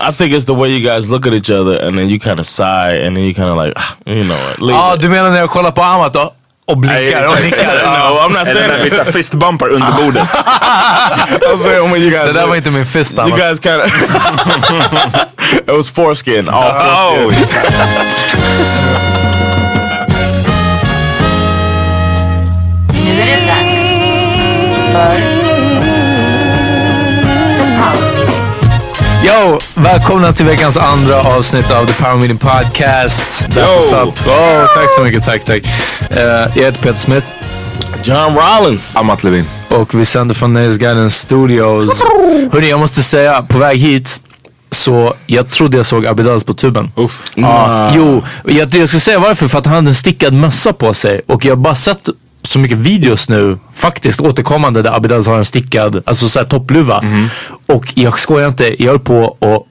I think it's the way you guys look at each other and then you kind of sigh and then you kind of like, "Ah, you know what, leave Ja, it." du menar när jag kollar på Amat och, och blinkar och nickar? No, I'm not saying Eller när that. vi fistbumpar under bordet. I'm saying when you guys Det där var inte min fist You Amat. guys kind of it was foreskin, all foreskin. Nu är det dags för Yo, välkomna till veckans andra avsnitt av The Power Meeting Podcast. That's what's up. Oh, tack så mycket, tack, tack. Eh, jag heter Peter Smith John Rollins. Amat Levin. och vi sänder från Nöjesguiden Studios. Hörni, jag måste säga, på väg hit så jag trodde jag såg Abidals på tuben. Uff. Ja, jo, jag, jag ska säga varför. För att han hade en stickad mössa på sig. Och jag har bara sett så mycket videos nu, faktiskt återkommande, där Abidals har en stickad, alltså såhär toppluva. Och jag skojar inte, jag höll på och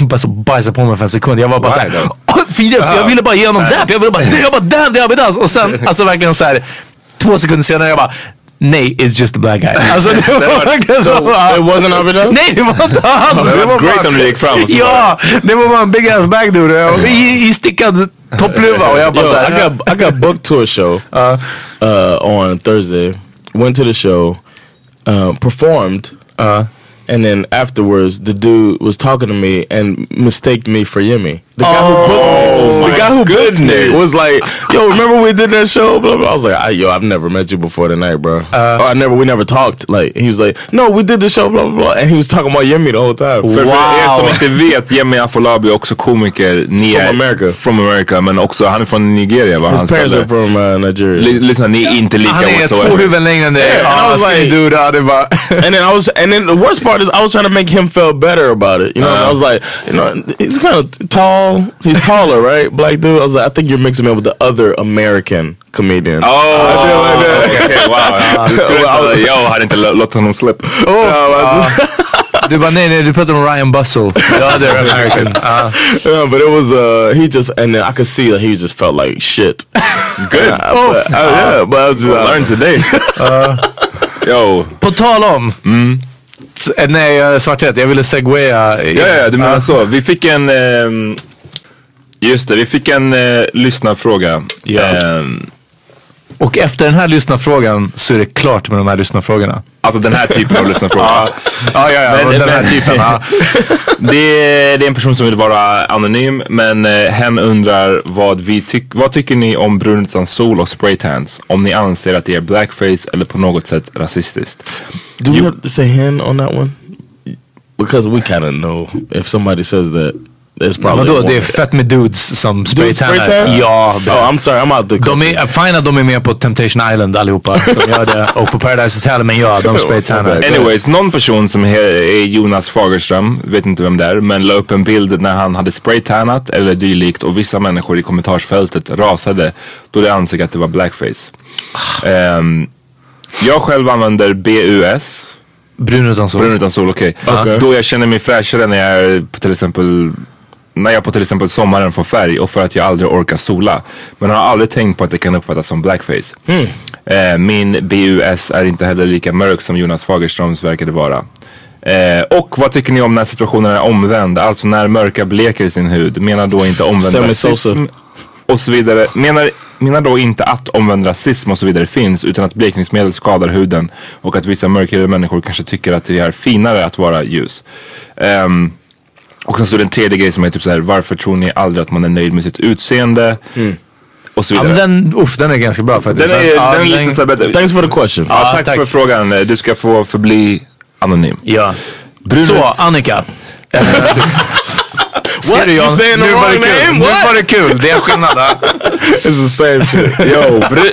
bara så bajsa på mig för en sekund. Jag var bara såhär, "Åh, Filip, jag ville bara ge honom dab. Jag ville bara, jag bara damn det är Abidals. Och sen, alltså verkligen såhär, två sekunder senare jag bara, nej, is just a black guy. Alltså det var verkligen så. It wasn't Abidal? Nej, det var inte han. Det var great om du gick fram och så Ja, det var bara en big ass bag dude. I, i stickad toppluva och jag bara Yo, I got I got booked to a show uh, on Thursday. Went to the show, uh, performed, Uh, and then afterwards, the dude was talking to me and mistaked me for Yemi. The guy who booked Oh, me, the guy who booked me was like, "Yo, remember we did that show?" Blah, blah. I was like, I, "Yo, I've never met you before tonight, bro. oh, I never, we never talked." Like he was like, "No, we did the show." Blah blah blah, and he was talking about Yemi the whole time. För, för er som inte vet, Yemi Afolabi är också komiker. Ni From är, America. From America, men också han är från Nigeria va? His Hans parents föräldrar. are from uh, Nigeria. Li- Lyssna, ni är inte lika Han är två huvuden längre än dig. And I was like- dude. Ja, det var... and then I was, and then the worst part is I was trying to make him feel better about it. You know, and I was like, you know, he's kind of tall tall. He's taller, right? Black dude. I was like, I think you're mixing me up with the other American comedian. Oh, I did like that. okej, wow. Du skulle inte- Jag hade inte lå- låtit honom slippa. Du bara nej nej du pratar om Ryan Bussell. The other American. Ja. Yeah, but it was uh he just and then I could see that he just felt like shit. Good. Uh, but, uh, yeah, but I was just, Learn today. Yo. På tal om. S- eh, Nej eh, svarträtt, jag ville segwaya. Ja, ja, du menar så. Vi fick en... ehm, just det, vi fick en uh, lyssnarfråga. Ja. Ehm, Och efter den här lyssnarfrågan så är det klart med de här lyssnarfrågorna. alltså den här typen av lyssnarfråga. Ja, ja, ja. Men- den här men- typen. Ja. Det är, det är en person som vill vara anonym men eh, hen undrar vad vi tyck, vad tycker ni om brun utan sol och spraytans? Om ni anser att det är blackface eller på något sätt rasistiskt. do we have to say hen on that one? Because we kind of know if somebody says that, it's probably Vadå, det är fett med dudes som spraytannar. spraytan? Ja. Oh, I'm sorry, I'm out the De är, fine att de är med på Temptation Island allihopa. De gör det. Och på Paradise Hotel. Men ja, de spraytannar. Anyways, någon person som är Jonas Fagerström, vet inte vem det är, men la upp en bild när han hade spraytannat eller dylikt och vissa människor i kommentarsfältet rasade då de ansåg att det var blackface. Ehm, jag själv använder BUS, Brun utan sol. brun utan sol, okej. Okej. Då jag känner mig fräschare när jag är på till exempel när jag på till exempel sommaren får färg och för att jag aldrig orkar sola. Men har aldrig tänkt på att det kan uppfattas som blackface. Eh, min BUS är inte heller lika mörk som Jonas Fagerströms verkade vara. Eh, och vad tycker ni om när situationen är omvänd? Alltså när mörka bleker sin hud. Menar då inte omvänd rasism och så vidare. Menar, menar då inte att omvänd rasism och så vidare finns utan att blekningsmedel skadar huden och att vissa mörkhyade människor kanske tycker att det är finare att vara ljus. Ehm, och sen står det en tredje grej som är typ så här: varför tror ni aldrig att man är nöjd med sitt utseende? Och så Ja, vidare. men den, uff, den är ganska bra faktiskt. Den är, ja, den är lite så bättre. Thanks for the question. Ja, Ja, tack, tack. för frågan. Du ska få förbli anonym. Ja. Brun- Så, Annika. Ser du You Jan? saying the Nu var det kul. Nu var det kul. Det är skillnad. ja. It's the same shit. Yo, bru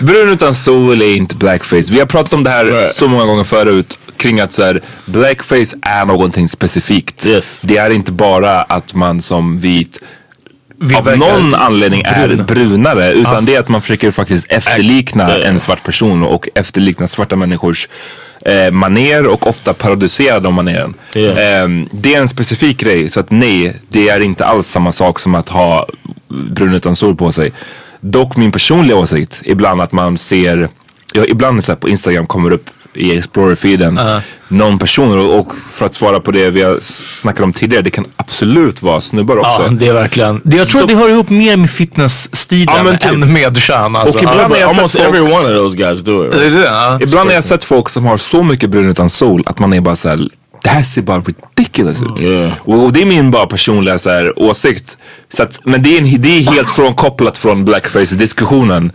brun utan sol är inte blackface. Vi har pratat om det här Right. så många gånger förut kring att så här, blackface är någonting specifikt. Yes. Det är inte bara att man som vit Vi av någon anledning är brun. brunare utan det är att man försöker faktiskt efterlikna Ja. en svart person och efterlikna svarta människors eh, maner och ofta parodisera de maneren. Ja. Ehm, det är en specifik grej så att nej, det är inte alls samma sak som att ha brun utan sol på sig. Dock min personliga åsikt, ibland att man ser, ja, ibland så på Instagram kommer upp i Explorer-feeden någon person och, och för att svara på det vi har s- snackat om tidigare, det kan absolut vara snubbar också. Ja, det är verkligen. Det, jag tror Så- det hör ihop mer med fitnessstilen Ja, men typ. än med kön. Alltså. Och ibland har jag almost sett folk- every one of those guys do it. Det Right? är det, ja. Ibland har jag sett folk som har så mycket brun utan sol att man är bara såhär, det här ser bara ridiculous ut. Yeah. Och, och det är min bara personliga så här, åsikt. Så att, men det är, en, det är helt frånkopplat från blackface-diskussionen.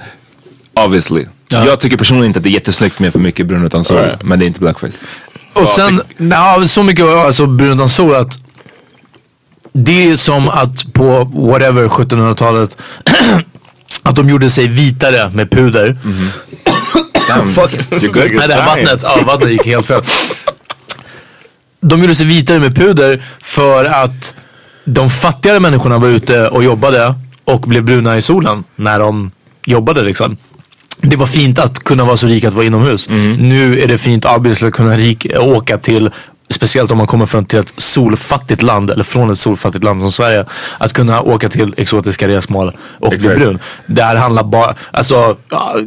Obviously. Jag tycker personligen inte att det är jättesnyggt med för mycket brun utan sol. Right. Men det är inte blackface. Och sen, ja, så mycket alltså, brun utan sol att det är som att på whatever 1700-talet att de gjorde sig vitare med puder. Fuck You're good. Nej, det här vattnet, ja, vattnet gick helt fel. De gjorde sig vitare med puder för att de fattigare människorna var ute och jobbade och blev bruna i solen när de jobbade liksom. Det var fint att kunna vara så rik att vara inomhus. Nu är det fint obviously att kunna rik, åka till Speciellt om man kommer från till ett solfattigt land eller från ett solfattigt land som Sverige. Att kunna åka till exotiska resmål och bli Exakt. brun. Det här handlar bara, alltså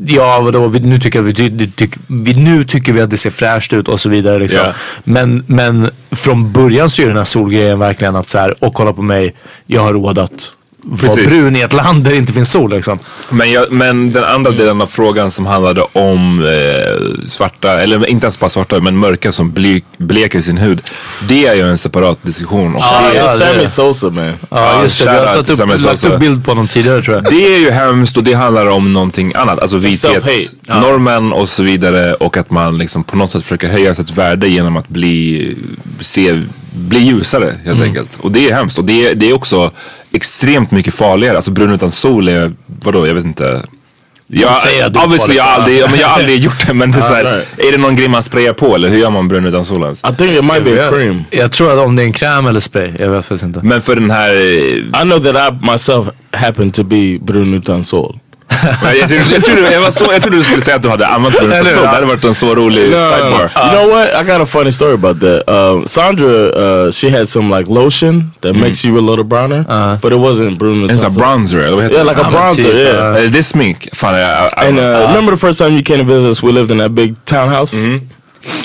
ja, vadå, vi, nu, tycker vi, ty, tyck, vi, nu tycker vi att det ser fräscht ut och så vidare. Liksom. Ja. Men, men från början så är den här solgrejen verkligen att så här, och kolla på mig, jag har råd att vara brun i ett land där det inte finns sol liksom. Men, jag, men den andra delen av frågan som handlade om eh, svarta, eller inte ens bara svarta, men mörka som ble, bleker sin hud. Det är ju en separat diskussion. Och Ja, det, är Sammy. Sosa man. Ja just det, vi har shoutout satt till upp, lagt Sosa. upp bild på honom tidigare tror jag. det är ju hemskt och det handlar om någonting annat. Alltså vithetsnormen och så vidare. Och att man liksom på något sätt försöker höja sitt värde genom att bli, se, bli ljusare helt enkelt. Och det är hemskt. Och det är, det är också extremt mycket farligare. Alltså brun utan sol är, vadå, jag vet inte. Är obviously, jag aldrig, men jag har aldrig gjort det. Men det är, så här, är det någon grej man sprayar på eller hur gör man brun utan sol ens? I think it might be a cream. Jag tror att om det är en kräm eller spray, jag vet faktiskt inte. Men för den här... I know that I myself happen to be brun utan sol. Jag, trodde- jag, var så, jag trodde du skulle säga att du hade använt Eller. Det hade varit en så rolig No, sidebar. You know what? I got a funny story about that. Um, Sandra, uh, she had some like lotion that makes you a little browner, but it wasn't brun En utan sån sol. här bronzer Yeah, like a bronzer. yeah. Är det smink? Fan, jag, jag, And uh, remember the first time you came to visit us? We lived in that big townhouse.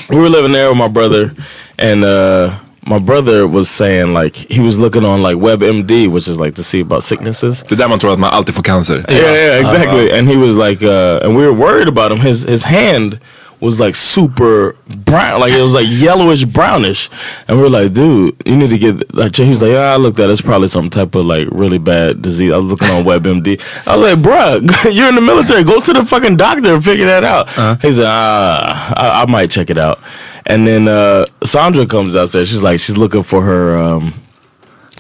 We were living there with my brother, and uh, my brother was saying like he was looking on like WebMD, which is like to see about sicknesses. det är där man tror att man alltid får cancer. Yeah, yeah, exactly. And he was like, uh, and we were worried about him. His his hand was like super brown, like it was like yellowish brownish. And we were like, dude, you need to get like. He was like, yeah, I looked at it. It's probably some type of like really bad disease. I was looking on WebMD. I was like, bruh, you're in the military. Go to the fucking doctor and figure that out. He said, ah, I, I might check it out. And then uh, Sandra comes downstairs. She's like, she's looking for her. Um,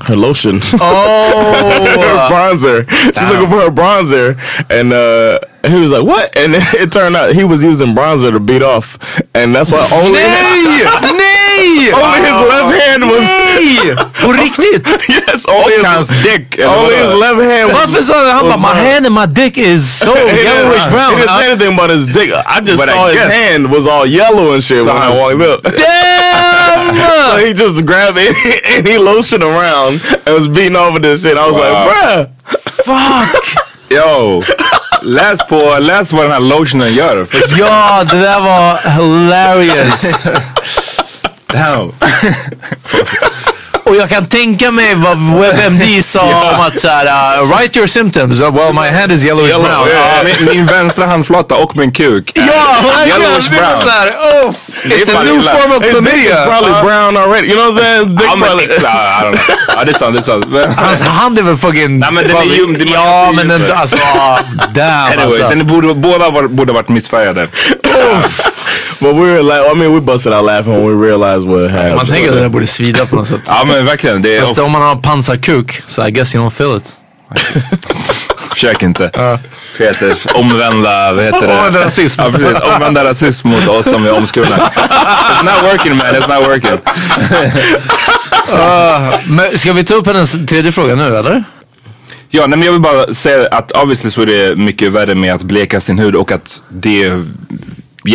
her lotion. Oh, her bronzer. She's looking for her bronzer, and uh, he was like, "What?" And it turned out he was using bronzer to beat off, and that's why only Nej! only his left hand was Nej! På riktigt? yes, only his, Hans däck. only his left hand. Was, Varför sa han bara my hand and my dick is so yellowish brown? He didn't say anything about his dick. I just But I saw his guess- hand was all yellow and shit So when I walked up. Damn! So he just grabbed it and he lotioned around and was beating off of this shit. I was Wow. like, bruh. Fuck! Yo, läs på, läs vad den här lotionen gör. Ja, det där var hilarious. damn. Och jag kan tänka mig vad WebMD sa om att såhär, uh, write your symptoms. Uh, well, my hand is yellowish Yellow, brown. ja, Uh, min, min vänstra handflata och min kuk. Ja. Yellowish brown. såhär, oh, Det är it's a new form of chlamydia. probably Uh, brown already. You know what I'm saying? Dick men probably- exakt, I don't know. Ja det är sant, det är sant. Hans hand är väl fucking... Nej, men den är ljum, Ja, men den, alltså, damn alltså. den borde, båda var, borde varit missfärgade. But we were like, I mean, we busted out laughing when we realized what happened. Man tänker att den borde svida på något sätt. Ja men verkligen. Det är, Fast om man har pansarkuk, så I guess you don't feel it. Försök inte. Heter det? Omvända, vad heter det? Omvända rasism. Ja precis, omvända rasism mot oss som är omskurna. It's not working man, it's not working. Men ska vi ta upp hennes tredje fråga nu eller? Ja, nej, men jag vill bara säga att obviously så är det mycket värre med att bleka sin hud och att det...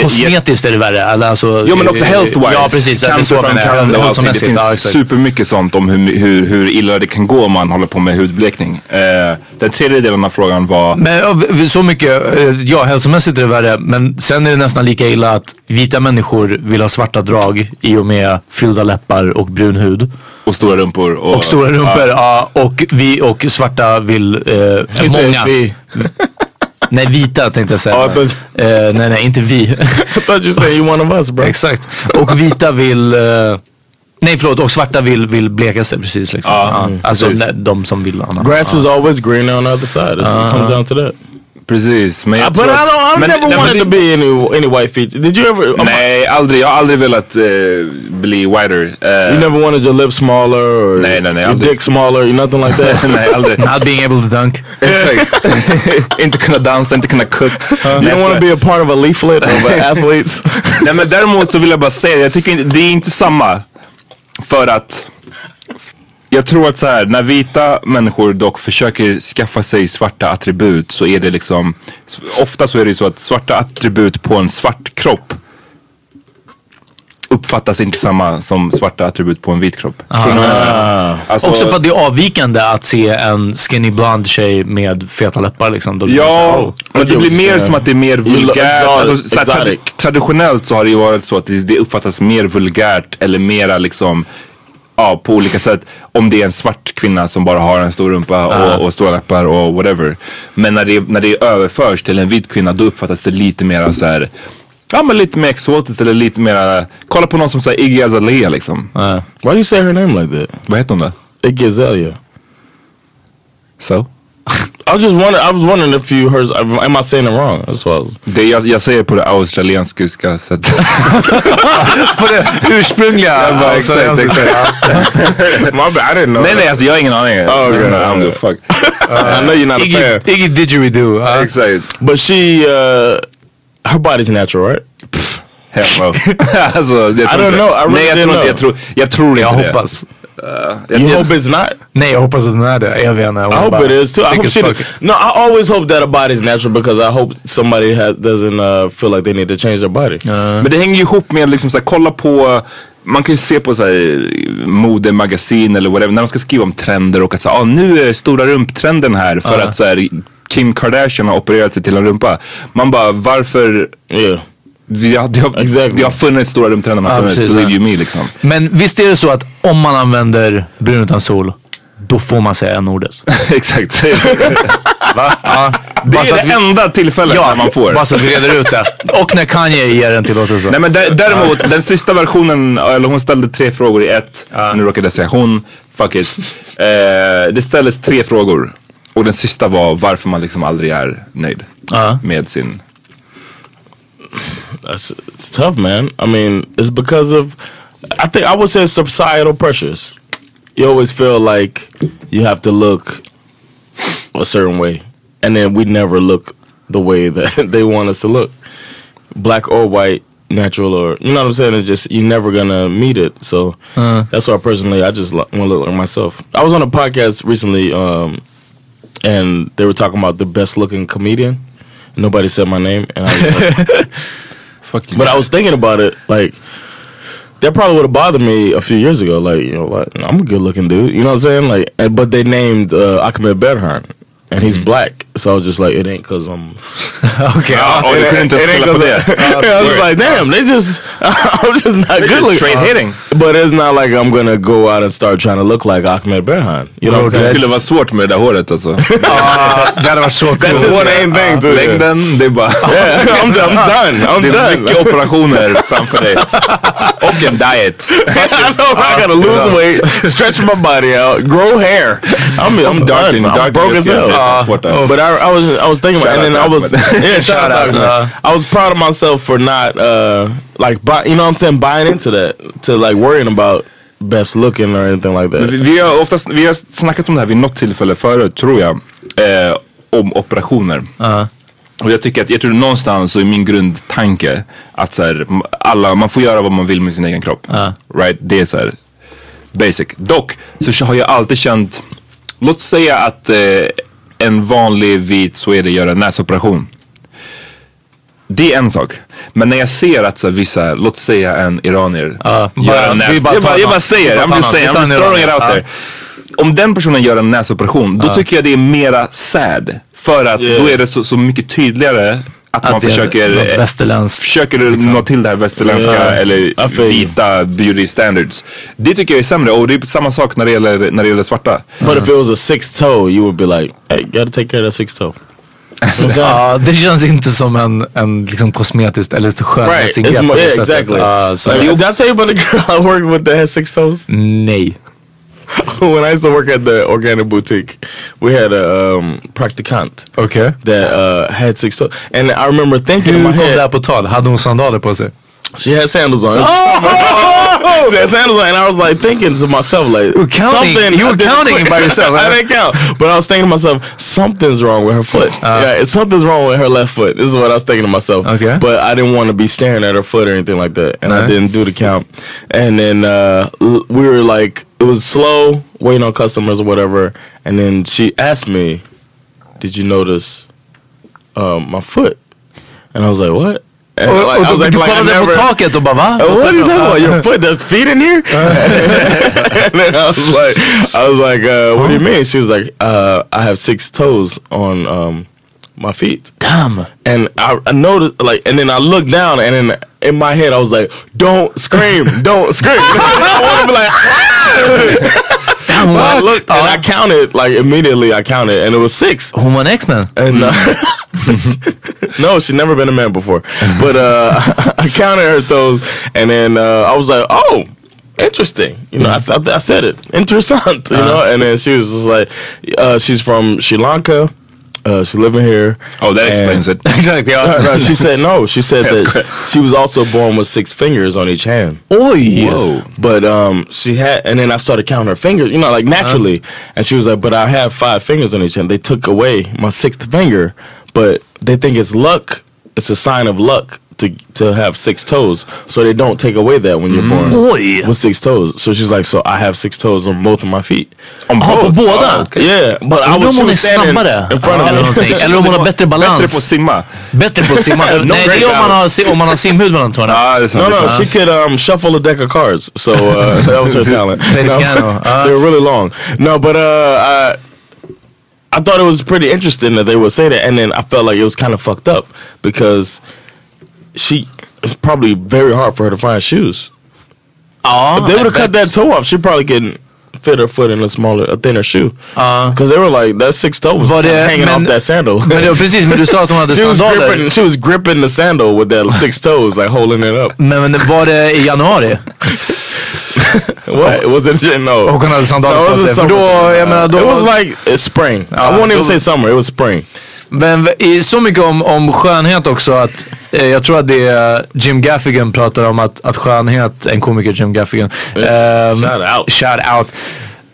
Kosmetiskt är det värre. Alltså, Ja men också health-wise. Ja precis. Cancerframkallande och allting. Det finns ja, supermycket sånt om hur, hur, hur illa det kan gå om man håller på med hudblekning. Eh, den tredje delen av frågan var... Men ja, så mycket, eh, ja hälsomässigt är det värre men sen är det nästan lika illa att vita människor vill ha svarta drag i och med fyllda läppar och brun hud. Och stora rumpor. Och, Och stora rumpor, ja. och vi och svarta vill, eh, många. Nej vita tänkte jag säga. Oh, thought- Eh, nej nej inte vi. I thought you said you one of us, bro. Exakt. Och vita vill eh, Nej förlåt, och svarta vill, vill bleka sig precis liksom. Ja, Ja, alltså precis. de som vill. Anna. Grass is always greener on the other side. It comes down to that. Precis. Men jag Uh, but I tror att- don't. I men- never nej, wanted det- to be any any white feature. Did you ever? Nej, aldrig. Jag har aldrig velat eh, bli whiter. Eh, You never wanted your lips smaller or Nej, nej, nej, your aldrig. dick smaller, nothing like that. nej, aldrig. Not being able to dunk. Exakt. inte kunna dansa, inte kunna cook. you don't want to be a part of a leaflet of uh, athletes. Nej men däremot så vill jag bara säga, jag tycker inte, det är inte samma. För att jag tror att så här, när vita människor dock försöker skaffa sig svarta attribut så är det liksom, ofta så är det så att svarta attribut på en svart kropp uppfattas inte samma som svarta attribut på en vit kropp. Alltså, Också för att det är avvikande att se en skinny blond tjej med feta läppar liksom. Då Ja, oh. och det blir mer som att det är mer vulgärt. Alltså, trad traditionellt så har det ju varit så att det, det uppfattas mer vulgärt eller mera liksom Ja, på olika sätt. Om det är en svart kvinna som bara har en stor rumpa och, och stora läppar och whatever. Men när det, när det överförs till en vit kvinna då uppfattas det lite mer så här. Ja men lite mer exotiskt eller lite mer Kolla på någon som säger Iggy Azalea liksom. Ja. Why do you say her name like that? Vad heter hon då? Iggy Azalea. So? I was just wondering. I was wondering if you heard. Am I saying it wrong? That's what. Det, jag, jag säger på det australiensiska sättet. På det ursprungliga. Jag bara, exakt, australiensiska. My bad. I didn't know. nej nej alltså jag har ingen aning. Oh, okay. Listen, I don't give a fuck. I know you're not a Iggy, fan. Iggy didgeridoo. Uh, Exakt. But she, uh, her body's natural, right? Hell no. alltså, jag tror I don't inte- know, I really Nej jag didn't tror inte, know. jag tror, jag tror jag inte det. Jag, You hope it's not. Nej, jag hoppas att den är det. Jag vet inte. I hope it is too. I hope she. No, I always hope that a body's natural because I hope somebody has, doesn't uh, feel like they need to change their body. Men det hänger ju ihop med liksom såhär, kolla på man kan ju se på såhär, modemagasin eller whatever när de ska skriva om trender och att såhär, ah, nu är stora rumptrenden här för att såhär, Kim Kardashian har opererat sig till en rumpa. Man bara varför Yeah. Vi har, det, har, Exactly. det har funnits stora rumptrender, man Ja, funnits, believe ja. you me liksom. Men visst är det så att om man använder brun utan sol, då får man säga n-ordet? Exakt. Va? Ja. Det är det vi- enda tillfället Ja, när man får. bara så att vi reder ut det. Och när Kanye ger en tillåtelse. Nej men dä- däremot, den sista versionen, eller hon ställde tre frågor i ett. Nu råkade jag säga hon, fuck it. Eh, det ställdes tre frågor. Och den sista var varför man liksom aldrig är nöjd Ja. med sin... That's it's tough, man. I mean, it's because of I think I would say societal pressures. You always feel like you have to look a certain way, and then we never look the way that they want us to look, black or white, natural or you know what I'm saying. It's just you're never gonna meet it. So that's why personally, I just want to look like myself. I was on a podcast recently, um, and they were talking about the best looking comedian. Nobody said my name, and I was like, Fuck you. but I was thinking about it, like that probably would have bothered me a few years ago. Like, you know what? I'm a good looking dude. You know what I'm saying? Like, and, but they named uh, Ahmed Berhan, and he's black. So I was just like, it ain't cause I'm. Okej, Ja, och du kunde it ain't spela på 'cause. I, I was like, damn, they just, I'm just not good just looking. straight hitting. But it's not like I'm gonna go out and start trying to look like Ahmed Berhan. You know what I'm Det saying? skulle vara svårt med det där håret alltså. Ja, det hade varit så That's coolt. just the main thing too. Yeah. Längden, det är bara... Yeah, I'm, I'm done. I'm Det är done. mycket operationer framför dig. Och en diet. That's I gotta ah, lose weight, stretch my body out, grow hair. I'm I'm Dark done. I'm broke as hell. Yeah, that's what I- but I, I was I was thinking about, and then I was yeah, shout out, to. I was proud of myself for not uh like buy, you know what I'm saying buying into that to like worrying about best looking or anything like that. Vi, vi, har oftast, vi har snackat om det här vid något tillfälle förut, tror jag. Eh, om operationer. Och jag tycker att, jag tror någonstans så är min grundtanke att så här, alla, man får göra vad man vill med sin egen kropp. Right? Det är så här basic. Dock så har jag alltid känt, låt säga att eh, en vanlig vit swede gör en näsoperation. Det är en sak. Men när jag ser att så vissa, låt säga en iranier Ja, gör en vi näs... bara Jag bara, jag någon. bara säger, Vi bara tar I'm en just throwing it iranier. out there. Om den personen gör en näsoperation, då tycker jag det är mera sad. För att Yeah. då är det så, så mycket tydligare att, man Att är försöker något eh, försöker nå till det här västerländska Ja, eller vita beauty standards. Det tycker jag är sämre och det är samma sak när det gäller, när det gäller svarta. But if it was a six toe, you would be like, hey, gotta take care of that six toe. Ja, det känns inte som en, en liksom kosmetiskt eller ett Right, skönhetsingrepp det yeah, exactly. Ja, så- Like, did I tell you about the girl I worked with that had six toes? Nej. when I used to work at the organic boutique, we had a um, practicant Okej. that uh, had six toes, and I remember thinking in Hur my kom det här head, på tal? Hade hon sandaler på sig? She had sandals on. Oh! she had sandals on, and I was like thinking to myself, like were counting- something. you were I counting by yourself, I huh? didn't count, but I was thinking to myself, something's wrong with her foot. yeah, it's something's wrong with her left foot. This is what I was thinking to myself. Okay. but I didn't want to be staring at her foot or anything like that, and I didn't do the count. And then uh, we were like, it was slow, waiting on customers or whatever. And then she asked me, "Did you notice um, my foot?" And I was like, "What?" And Och, like, och like, du like, kollade never- på taket och bara va? Uh, what is that about? Your foot? There's feet in here? and then I was like, I was like, uh, what do you mean? She was like, uh, I have six toes on um, my feet. Damn. And I, I noticed, like, and then I looked down, and then in my head, I was like, "Don't scream! Don't scream!" I want to be like, "Ah!" so I looked and I counted, like immediately. I counted, and it was six. Hon var en X-Men. And uh, no, she'd never been a man before. But uh, I counted her toes, and then uh, I was like, "Oh, interesting." You know, I, I, I said it, interessant. You know, and then she was just like, uh, "She's from Sri Lanka." Uh, she's living here. Oh, that explains it. exactly. ja. No, she said no. She said that correct. she was also born with six fingers on each hand. Oj! Whoa. But um, she had, and then I started counting her fingers, you know, like naturally. And she was like, "But I have five fingers on each hand." They took away my sixth finger, but they think it's luck. It's a sign of luck to to have six toes, so they don't take away that when you're born Oj! with six toes. So she's like, "So I have six toes on both of my feet." Om Jaha, på båda? Ja, okej. Yeah, but I was, she hon är was standing snabbare? in front Eller of me. någonting. Eller om hon har bättre balans. Bättre på att simma. Bättre på att simma. No Nej, det är om man, har, si- om man har simhud mellan tårna. Ja, det är sant. No, det är no, sant. she could um, shuffle a deck of cards. So uh, that was her talent. Play the No, piano. Uh. they were really long. No, but uh, I, I thought it was pretty interesting that they would say that, and then I felt like it was kind of fucked up because she. It's probably very hard for her to find shoes. Ja, If they would have cut that toe off, she probably could fit her foot in a smaller, a thinner shoe. Because they were like that six toe was det- hanging men- off that sandal. Men det precis, men du sa att hon hade she was gripping. She was gripping the sandal with that six toes, like holding it up. Men, men var det i januari? What was it? No. Hon hade sandaler No, it på sig. För då, jag menar, då... it was like spring. I won't even say summer. It was spring. Men så mycket om, om skönhet också att eh, jag tror att det är Jim Gaffigan pratar om att, att skönhet, en komiker Jim Gaffigan. Ehm, Shout out. Shout out.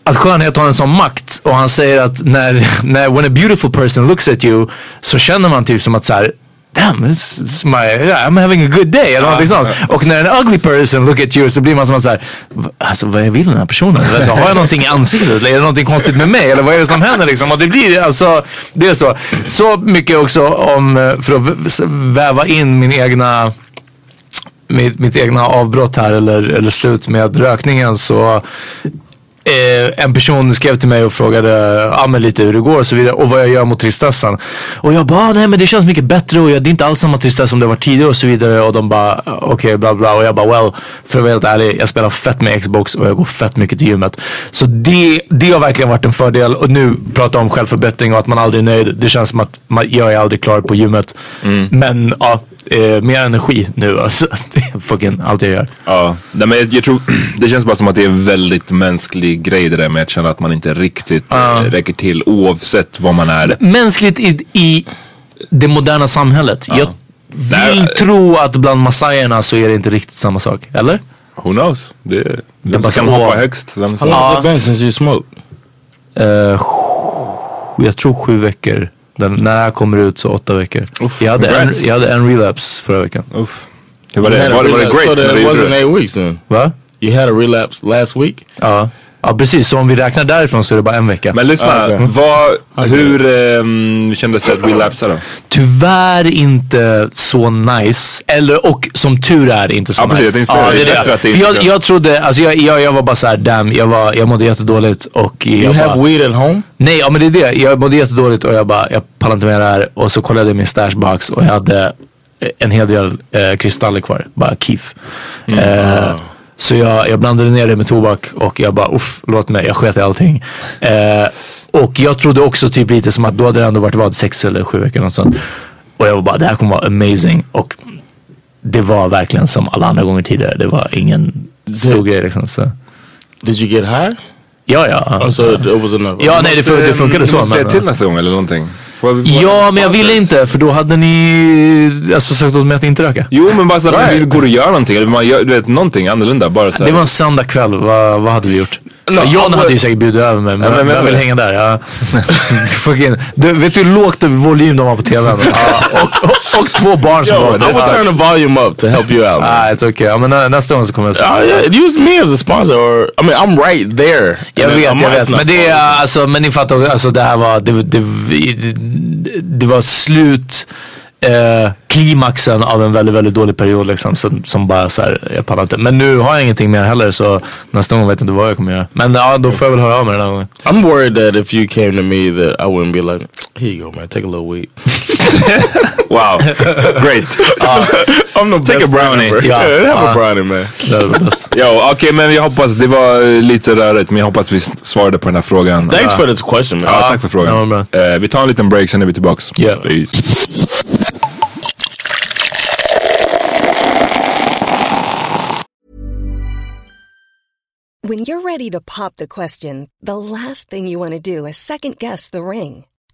Att skönhet har en sån makt och han säger att när, när when a beautiful person looks at you så känner man typ som att så här. Damn, this is my, yeah, I'm having a good day eller någonting sånt. Och när en ugly person look at you så blir man som att såhär, alltså vad vill den här personen? Alltså, har jag någonting i ansiktet? Eller är det någonting konstigt med mig? Eller vad är det som händer liksom? Och det blir alltså, det är så. Så mycket också om, eh, för att väva in min egna mitt, mitt egna avbrott här eller, eller slut med rökningen så eh, en person skrev till mig och frågade ja, men lite hur det går och så vidare och vad jag gör mot tristessen. Och jag bara, nej men det känns mycket bättre och jag, det är inte alls samma tristess som det var tidigare och så vidare. Och de bara, okej okay, bla bla. Och jag bara, well, för att vara helt ärlig, jag spelar fett med Xbox och jag går fett mycket till gymmet. Så det, det har verkligen varit en fördel. Och nu prata om självförbättring och att man aldrig är nöjd. Det känns som att man, jag är aldrig klar på gymmet. Men ja, eh, mer energi nu alltså. Det är fucking allt jag gör. Ja, nej, men jag, jag tror det känns bara som att det är en väldigt mänsklig grej det där med att känna att man inte riktigt uh. räcker till oavsett vad man är. Mänskligt i, i det moderna samhället. Jag vill Där- tro att bland massajerna så är det inte riktigt samma sak. Eller? Who knows? Det, Det vem bara som kan kan hoppa högst? Vem How som, long has Ja. it been since you smoked? Eh, sj- jag tror sju veckor. Den, när det här kommer ut så åtta veckor. Uff, jag, hade en, jag hade en relapse förra veckan. Uff. Hur var det? Var det, great? So that it wasn't eight weeks then. Va? You had a relapse last week. Ja. Ja, precis. Så om vi räknar därifrån så är det bara en vecka. Men lyssna, Ah, okej. vad, hur um, kändes det att relapsa då? Tyvärr inte så nice. Eller och som tur är inte så Ja, precis. nice. Jag tänkte säga det. Är det För jag, är- jag trodde, alltså jag, jag, jag var bara såhär damn, jag, var, jag mådde jättedåligt och jag You bara, have weed at home? Nej, ja men det är det. Jag mådde jättedåligt och jag bara, jag pallar inte med det här. Och så kollade jag min stashbox och jag hade en hel del eh, kristaller kvar. Bara keef. Eh, så jag, jag blandade ner det med tobak och jag bara, uff, låt mig, jag sket i allting. Eh, och jag trodde också typ lite som att då hade det ändå varit vad, sex eller sju veckor något sånt. Och jag var bara, det här kommer vara amazing. Och det var verkligen som alla andra gånger tidigare. Det var ingen stor grej liksom. Så. Did you get high? Ja, ja. Oh, so it was enough. Ja, nej det, fun- det funkade så. Men- till nästa gång eller någonting. Ja, men jag ville inte för då hade ni alltså, sagt åt mig att inte röka. Jo men bara såhär, Right. går och gör någonting. Eller man gör, du vet, någonting annorlunda. Bara. Det var en söndag kväll, vad, vad hade vi gjort? No, John I hade ju säkert bjudit över mig, men Ja, men- jag vill men- hänga där. Ja. Fucking, du, vet du hur lågt volym de har på tvn? Ja, och, och, och två barn som Yo, var I would turn the volume up to help you out. är okej. Ja, men nä, nästa gång så kommer jag säga. Oh, yeah, use me as a sponsor, or I mean, I'm right there. Jag vet, I'm jag vet. Men det är alltså, men ni fattar alltså det här var, det, det, det, det var slut, eh, klimaxen av en väldigt, väldigt dålig period liksom. Som, som bara så här, jag pallar inte. Men nu har jag ingenting mer heller så nästa gång vet jag inte vad jag kommer göra. Men ja, då får jag väl höra av mig den här gången. I'm worried that if you came to me that I wouldn't be like, here you go man, take a little weed. Wow, great. I'm the Take best a brownie. ever. Yeah. Yeah, have Uh, a brownie man. Det är bäst. Jo, okej men jag hoppas, det var eh, lite rörigt men jag hoppas vi svarade på den här frågan. Thanks Ja. for this question man. Ja, tack för frågan. Ja, bra. Eh, vi tar en liten break sen är vi tillbaks. Yeah. Peace. When you're ready to pop the question, the last thing you want to do is second guess the ring.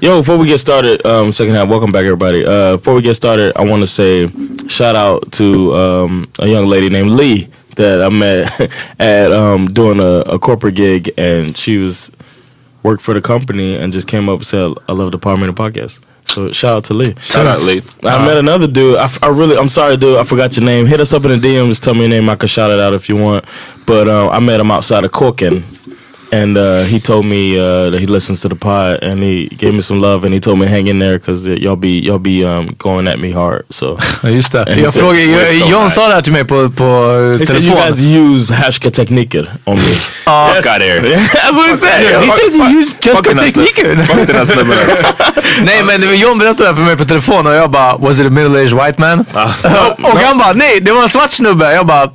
Yo, before we get started, um, second half, welcome back everybody. Uh, before we get started, I want to say shout out to um, a young lady named Lee that I met at um, doing a, a corporate gig, and she was worked for the company and just came up and said, "I love the Power Minute podcast." So shout out to Lee. Shout out, Lee. I met another dude. I, f- I really, I'm sorry, dude. I forgot your name. Hit us up in the DMs. Tell me your name. I can shout it out if you want. But uh, I met him outside of Corkin. And uh, he told me uh, that he listens to the pod, and he gave me some love, and he told me hang in there because y'all be y'all be um, going at me hard. So just det. And Jag frågade, "We're so John nice." sa det här till mig på, på He said you telefon. guys use härskartekniker on me. Ja. Fuck out here. That's what he said. He said you use just Fuck den här tekniker. snubben. Fuck den här snubben. Nej men John berättade det här för mig på telefon och jag bara, was it a middle-aged white man? och han bara, nej det var en svart snubbe. Jag bara,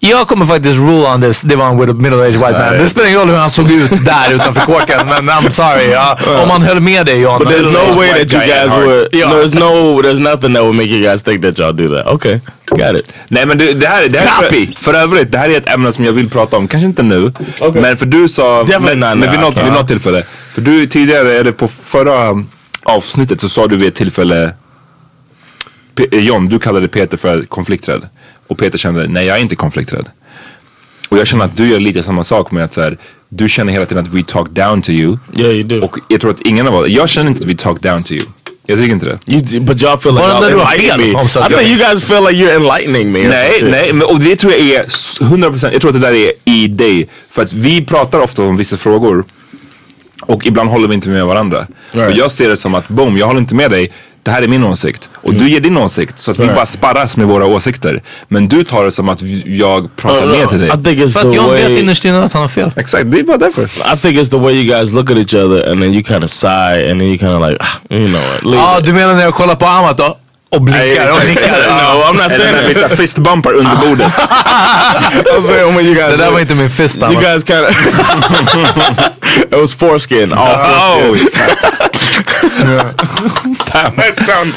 jag kommer faktiskt rule on this. Det var en with a middle-aged white man. Det spelar ingen roll hur han såg ut där utanför kåken. Men I'm sorry. Ja, om man höll med dig John. But there's no way that you guys would. Yeah. No, there's no. There's nothing that would make you guys think that y'all do that. Okay, got it. Nej men det, det här, det här Copy. för, för övrigt, det här är ett ämne som jag vill prata om. Kanske inte nu. Okay. Men för du sa, Definitely men, not men vid, now, något, vid något tillfälle. För du tidigare, eller på förra avsnittet så sa du vid ett tillfälle John, du kallade Peter för konflikträdd. Och Peter kände, nej jag är inte konflikträdd. Och jag känner att du gör lite samma sak med att så här, du känner hela tiden att we talk down to you. Yeah, you do. Och jag tror att ingen av oss, jag känner inte att vi talk down to you. Jag tycker inte det. You, but y'all feel like Well, y'all then do a enlighten fel me. I think you guys feel like you're enlightening me. Nej, nej, men, och det tror jag är s- 100%, jag tror att det där är i dig. För att vi pratar ofta om vissa frågor och ibland håller vi inte med varandra. Right. Och jag ser det som att boom, jag håller inte med dig. Det här är min åsikt. Och du ger din åsikt. Så att vi Right. bara sparras med våra åsikter. Men du tar det som att vi- jag pratar Uh, ner till dig. I think it's För the att John vet way. innerst inne att han har fel. Exakt, det är bara därför. I think it's the way you guys look at each other and then you kind of sigh and then you kind of like, "Ah, you know what? Ja, it." du menar när jag kollar på Amat och, och blinkar och nickar? no, I'm not saying that. tar fistbumpar under bordet. I'm saying when you guys. Det där var inte min fist You guys kind of. it was foreskin. All foreskin. Oh, damn. That sound...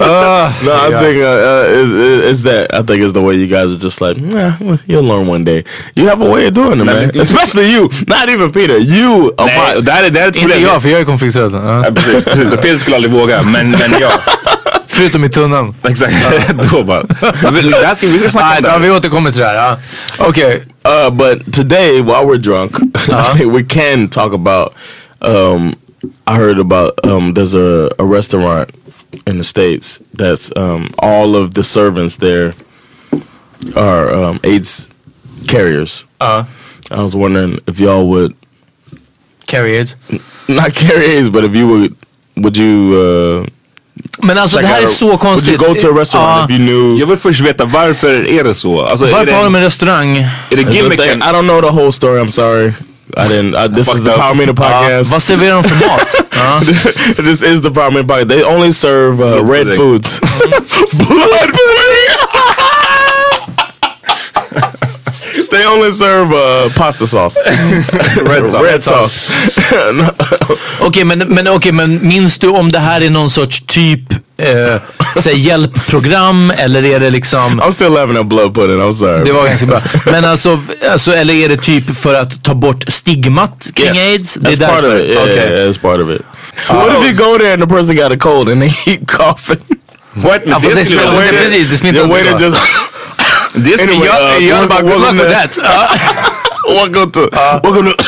No, I think uh, uh, it's, it's that. I think it's the way you guys are just like, nah, you'll learn one day. You have a way of doing it, man. Especially you, not even Peter. You, Nej, det här är, det här är ett Inte problem. jag, för jag är konflikträdd. Ja. Precis, precis. Så Peter skulle aldrig våga, men, men jag. Förutom i tunneln. Exakt, då bara. Det här ska, vi ska snacka om det vi återkommer till det här. Okej. Uh, but today, while we're drunk, we can talk about. Um, I heard about um, there's a, a restaurant in the states that's um, all of the servants there are um, AIDS carriers. Uh, I was wondering if y'all would carry AIDS, not carry AIDS, but if you would, would you? Uh, Men alltså det här är så Would you go to a restaurant Ja. if you knew? Jag vill först veta varför är det så? Alltså, är Varför det, har de en restaurang? är det That's the thing. gimmicken? I don't know the whole story. I'm sorry. I didn't. I, this Fucked is the up. Power Meter Ja, podcast. vad serverar de för mat? This is the Power Meter podcast. They only serve uh, red foods. Blood pudding. They only serve uh, pasta sauce. Red sauce. Red sauce. Okej, men, men, okej, men minns du om det här är någon sorts typ eh, säg hjälpprogram eller är det liksom... I'm still laughing at blood pudding, I'm sorry. Det var ganska bra. Men alltså, alltså, eller är det typ för att ta bort stigmat kring Yes. aids? Det är That's part of därför? it. Yeah, Okej. yeah, that's part of it. What if you go there and the person got a cold and they keep coughing? What? Ja, det smittar inte precis. Det smittar The inte waiter så. just... Det skulle Anyway, jag... uh, Jag bara, good luck welcome with to- that. Ja. welcome to... welcome to...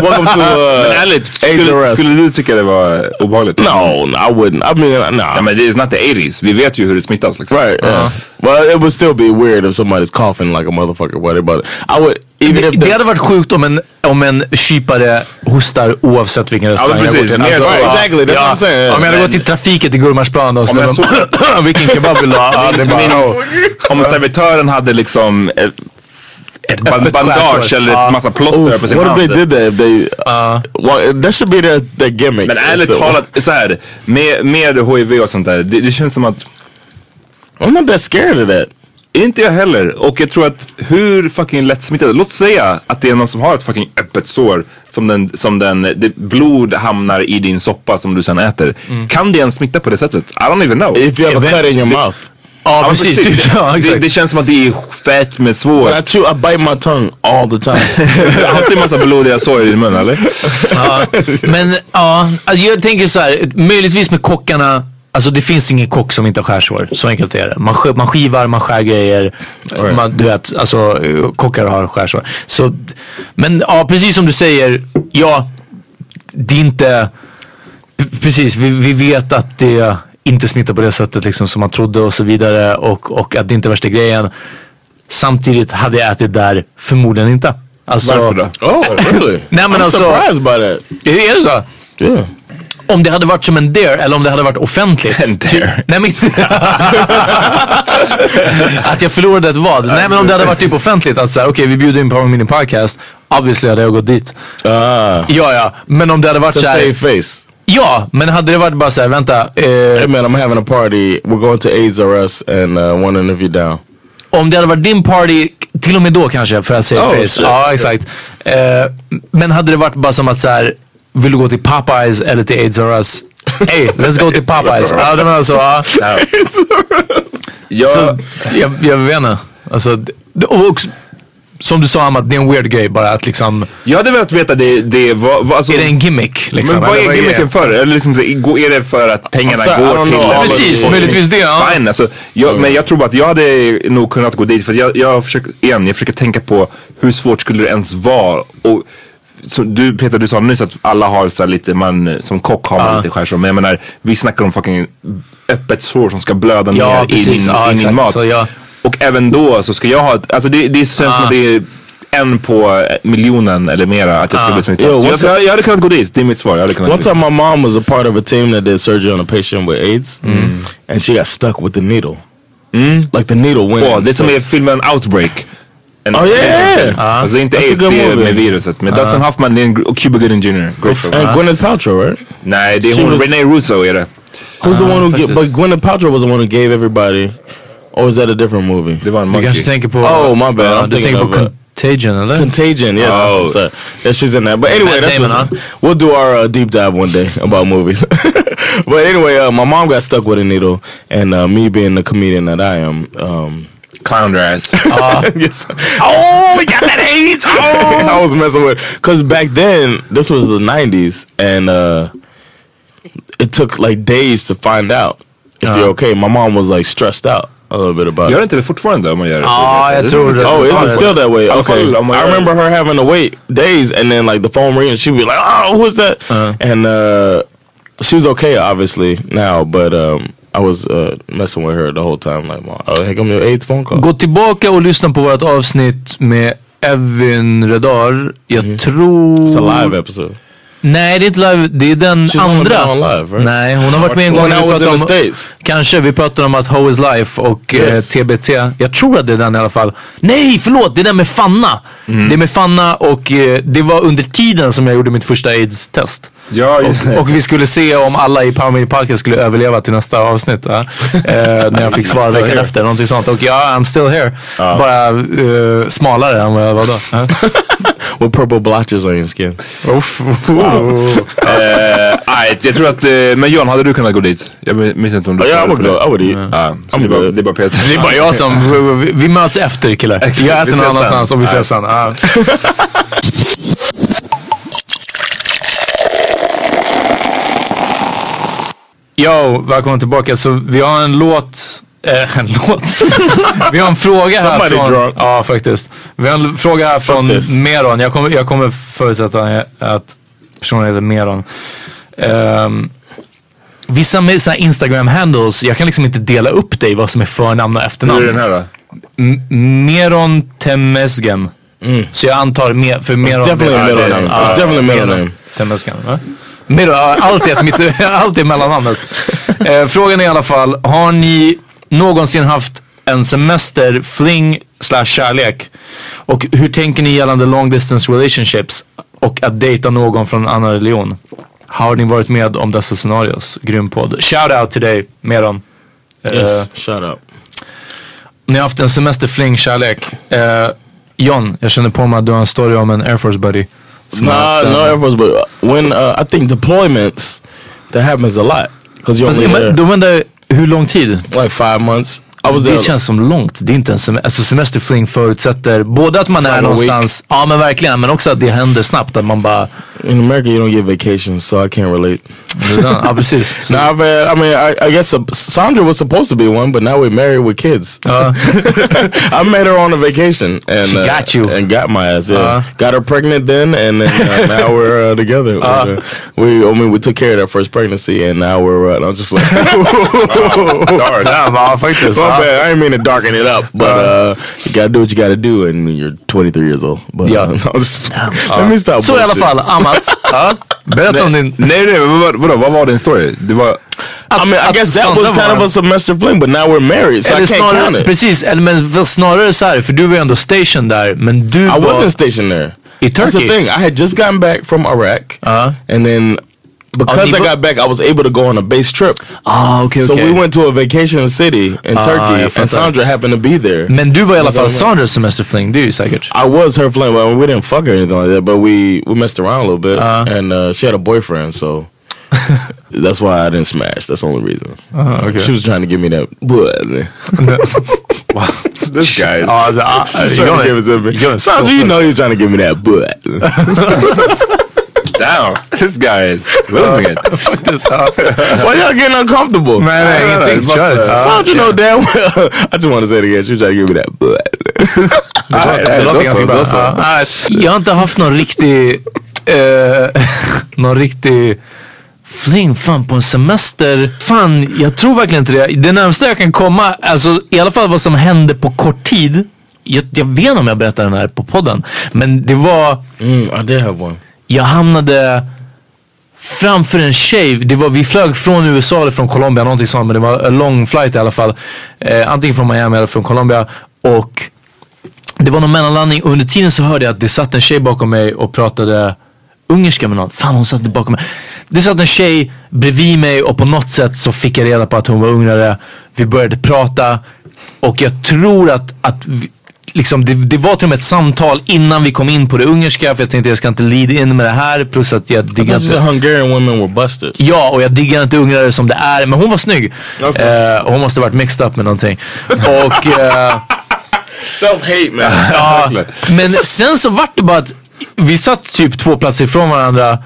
welcome to... Men Uh, ärligt, AIDS skulle, skulle du tycka det var obehagligt? no, no, I wouldn't. I mean, no. Ja, men det är not the 80s. Vi vet ju hur det smittas liksom. Right. Yeah. Well, it would still be weird if somebody's coughing like a motherfucker. What but I would even Det, if det the, hade varit sjukt om en, om en kypare hostar oavsett vilken restaurang men jag går till. Mer så. Right, exactly. That's what I'm saying. Om jag hade Men- gått till trafiket i Gullmarsplan och så Om de- vilken kebab vill du ha? Ja, det om servitören hade liksom ett, öppet bandage eller ett massa plåster på sin what if hand. they did that? If they, well, that should be their, their gimmick. Men ärligt talat, så här, med, med HIV och sånt där, det, det känns som att I'm not that scared of that. Inte jag heller. Och jag tror att hur fucking lättsmittade, låt säga att det är någon som har ett fucking öppet sår som den, som den, det, blod hamnar i din soppa som du sen äter. Kan det ens smitta på det sättet? I don't even know. If you have a cut in your mouth. Ja, precis. precis. Typ, ja, det, det känns som att det är fett med svår. But I chew, I bite my tongue all the time. En massa blodiga sår i din mun eller? Ja, men ja, alltså jag tänker så här, möjligtvis med kockarna, alltså det finns ingen kock som inte har skärsår. Så enkelt är det. Man, sk- man skivar, man skär grejer. Man, du vet, alltså kockar har skärsår. Så, men ja, precis som du säger, ja, det är inte, precis, vi, vi vet att det inte smittar på det sättet liksom som man trodde och så vidare och, och att det inte är värsta grejen. Samtidigt hade jag ätit där förmodligen inte. Alltså, Varför då? oh, really? Nej men I'm alltså, surprised by that. är det så? Yeah. Om det hade varit som en dare eller om det hade varit offentligt. En dare. Ty- Nej, men, att jag förlorade ett vad. Nej men om det hade varit typ offentligt att säga okej vi bjuder in på min podcast. Obviously hade jag gått dit. Ah, Ja ja. Men om det hade varit to så här, save face. Ja men hade det varit bara såhär vänta. Eh, Hey man, I'm having a party. We're going to AIDS R Us and uh, if you're down. om det hade varit din party, till och med då kanske för att save Oh, face. shit. Ja exakt. Eh, men hade det varit bara som att så här, vill du gå till Popeyes eller till AIDS R Us? Hey, let's go till Popeyes. Ja, det var så. Ja. Jag, Så, jag, jag vet inte. Alltså, det- och också, som du sa Amat, det är en weird grej bara att liksom, jag hade velat veta det, det vad, vad, alltså, är det en gimmick? Liksom, men vad är gimmicken för? Eller liksom, är det för att pengarna I går till... know. Precis, möjligtvis det. Ja. Fine, alltså, jag, men jag tror bara att jag hade nog kunnat gå dit för jag, jag försöker, igen, jag försöker tänka på hur svårt skulle det ens vara och så du Peter, du sa nyss att alla har så lite, man, som kock har man lite skärsår. Men jag menar, vi snackar om fucking öppet sår som ska blöda Ja, ner i precis. din, Ja, i din mat. Så jag- Och även då så ska jag ha ett, alltså det, det känns som att det är en på miljonen eller mera att jag skulle bli smittad. Yo, så jag, jag, jag hade kunnat gå dit, det är mitt svar. Jag hade kunnat One gå dit. time my mom was a part of a team that did surgery on a patient with AIDS. And she got stuck with the needle. Like the needle went in. det är som är filmen Outbreak. En Oh, yeah, yeah. film. Alltså det är inte That's a aids, good det är movie. med viruset. Med Dustin Hoffman, det är en, gr- och Cuba Gooding Jr. Great. And Gwyneth Paltrow, right? Nej, det är hon, was- Renee Russo är det. Who's the one who? Get, but Gwyneth Paltrow was the one who gave everybody. Or was that a different movie? Det var en Du monkey. kanske tänker på... Oh, my bad. Ja, I'm du thinking tänker på of, uh, Contagion eller? Contagion, yes. Oh. So, yeah, she's in that. But anyway, Matt that's Damon, what's- huh? we'll do our uh, deep dive one day about movies. but anyway, uh, my mom got stuck with a needle, and uh, me being the comedian that I am, um, Clown their ass. yes, Oh, we got that AIDS! Oh! I was messing with because back then this was the '90s, and uh, it took like days to find out if you're okay. My mom was like stressed out a little bit about it. Gör inte det fortfarande om man gör det? Ja, jag tror det. Oh, is it still that way? Okay. I remember her having to wait days and then like the phone ring and she'd be like, oh, who's that? And uh, she was okay, obviously, now, but um, I was uh, messing with her the whole time. Like, Mom, oh, here come your AIDS phone call. Gå tillbaka och lyssna på vårt avsnitt med Evin Redar. Jag tror... It's a live episode. Nej det är inte live, det är den She's andra. on live, right? Nej, hon har varit med en gång när vi pratade om... States. Kanske, vi pratade om att How is Life och Yes. eh, TBT. Jag tror att det är den i alla fall. Nej, förlåt! Det är den med Fanna. Mm. Det är med Fanna och eh, det var under tiden som jag gjorde mitt första aids-test. Ja, det. Och vi skulle se om alla i Power Media Podcast skulle överleva till nästa avsnitt. Eh, när jag fick svar veckan efter, någonting sånt. Och ja, I'm still here. Bara eh, smalare än vad jag var då. With purple blotches on your skin. Uff. Eh, nej, jag tror att, eh, men John, hade du kunnat gå dit? Jag minns inte om du Ja, svarade I på would det. go. I would eat. Ja, så I'm det, är bara, det är bara Peter. Det är bara jag som, vi, möts efter killar. Jag äter någon annanstans och vi Ja. ses sen. Yo, välkommen tillbaka. Så vi har en låt, eh, en låt. vi har en fråga här Somebody från, drunk. ja faktiskt. Vi har en fråga här från. Meron. Jag kommer, jag kommer förutsätta att personen heter Meron. Um, vissa med så här Instagram handles, jag kan liksom inte dela upp dig vad som är förnamn och efternamn. Hur är den här då? M- Meron Temesgen. Så jag antar mer, för Meron... definitely a middle name. Ja, It's definitely a middle name. Temesgen. va? Meron, ja, allt är, mitt, allt är mellannamnet. Eh, frågan är i alla fall, har ni någonsin haft en semester, fling slash kärlek? Och hur tänker ni gällande long distance relationships och att dejta någon från en annan religion? Har ni varit med om dessa scenarios? Grym podd. Shout out till dig, Meron. Eh, Yes. Shut up. ni har haft en semester fling kärlek. Eh, John, jag känner på mig att du har en story om en Air Force buddy. Nah, no Air Force, but when uh, I think deployments, that happens a lot you're Fast, men, då undrar hur lång tid? like five months. Det känns som långt. Det är inte en semester. Alltså semesterfling förutsätter både att man är Final någonstans, ja men verkligen, men också att det händer snabbt. Att man bara, In America, you don't get vacations, so I can't relate. ja precis. Now I've had, I mean, I, I guess uh, Sandra was supposed to be one, but now we're married with kids. Ja. I met her on a vacation and She uh, got you. and got my ass. Yeah, Uh. got her pregnant then, and then uh, now we're uh, together. Uh, we, I mean, we took care of that first pregnancy, and now we're. Uh, I'm just like, Darn, ja, faktiskt. My bad. I didn't mean to darken it up, but uh, you gotta do what you gotta do, and you're 23 years old. But Yeah. uh, no, just, let me stop. Så i alla bullshit. fall, Amat. ja. Berätta om din... Nej, nej, men vad, vadå, vad var din story? Det var... I mean, I guess that was kind var- of a semester fling, but now we're married, so I can't count snarare, it. precis, eller men väl snarare så här, för du var ju ändå station där, men du I var... wasn't stationed there. I That's the thing. I had just gotten back from Iraq, Uh-huh. and then because I got back, I was able to go on a base trip. Ah, okej, So okej. we went to a vacation city in Ah, Turkey, jag fattar. and Sandra happened to be there. Men du var i alla fall Sandras semesterfling, det är ju säkert. I was her flame. Well, we didn't fuck or anything like that, but we we messed around a little bit, Uh-huh. and uh, she had a boyfriend, so that's why I didn't smash. That's the only reason. Uh-huh, okay. She was trying to give me that. This guy. Ja, alltså, ah, trying to give it to me. Sandra, you know you're trying to give me that butt. Damn, this guy is losing it. faktiskt. Ja. Why y'all getting uncomfortable? Nej, nej, ingenting. Kör. Ja. Sandra, you know damn well. I just want to say it again. She was trying to give me that butt. Det låter ganska bra. Ja. Jag har inte haft någon riktig, eh, någon riktig fling fan på en semester. Fan, jag tror verkligen inte det. Det närmsta jag kan komma, alltså i alla fall vad som hände på kort tid. Jag, jag vet inte om jag berättar den här på podden. Men det var, Mm, I did have one jag hamnade framför en tjej. Det var, vi flög från USA eller från Colombia, någonting sånt. Men det var en lång flight i alla fall. Eh, antingen från Miami eller från Colombia. Och det var någon mellanlandning och under tiden så hörde jag att det satt en tjej bakom mig och pratade ungerska med någon. Fan hon satt bakom mig. Det satt en tjej bredvid mig och på något sätt så fick jag reda på att hon var ungrare. Vi började prata och jag tror att, att vi, liksom det, det var till och med ett samtal innan vi kom in på det ungerska för jag tänkte jag ska inte lead in med det här plus att jag diggar inte Hungarian women were busted. Ja, och jag diggar inte ungrare som det är. Men hon var snygg. Eh, och hon måste varit mixed up med någonting. Och... eh, Self-hate, man. Ja, men sen så vart det bara att vi satt typ två platser ifrån varandra.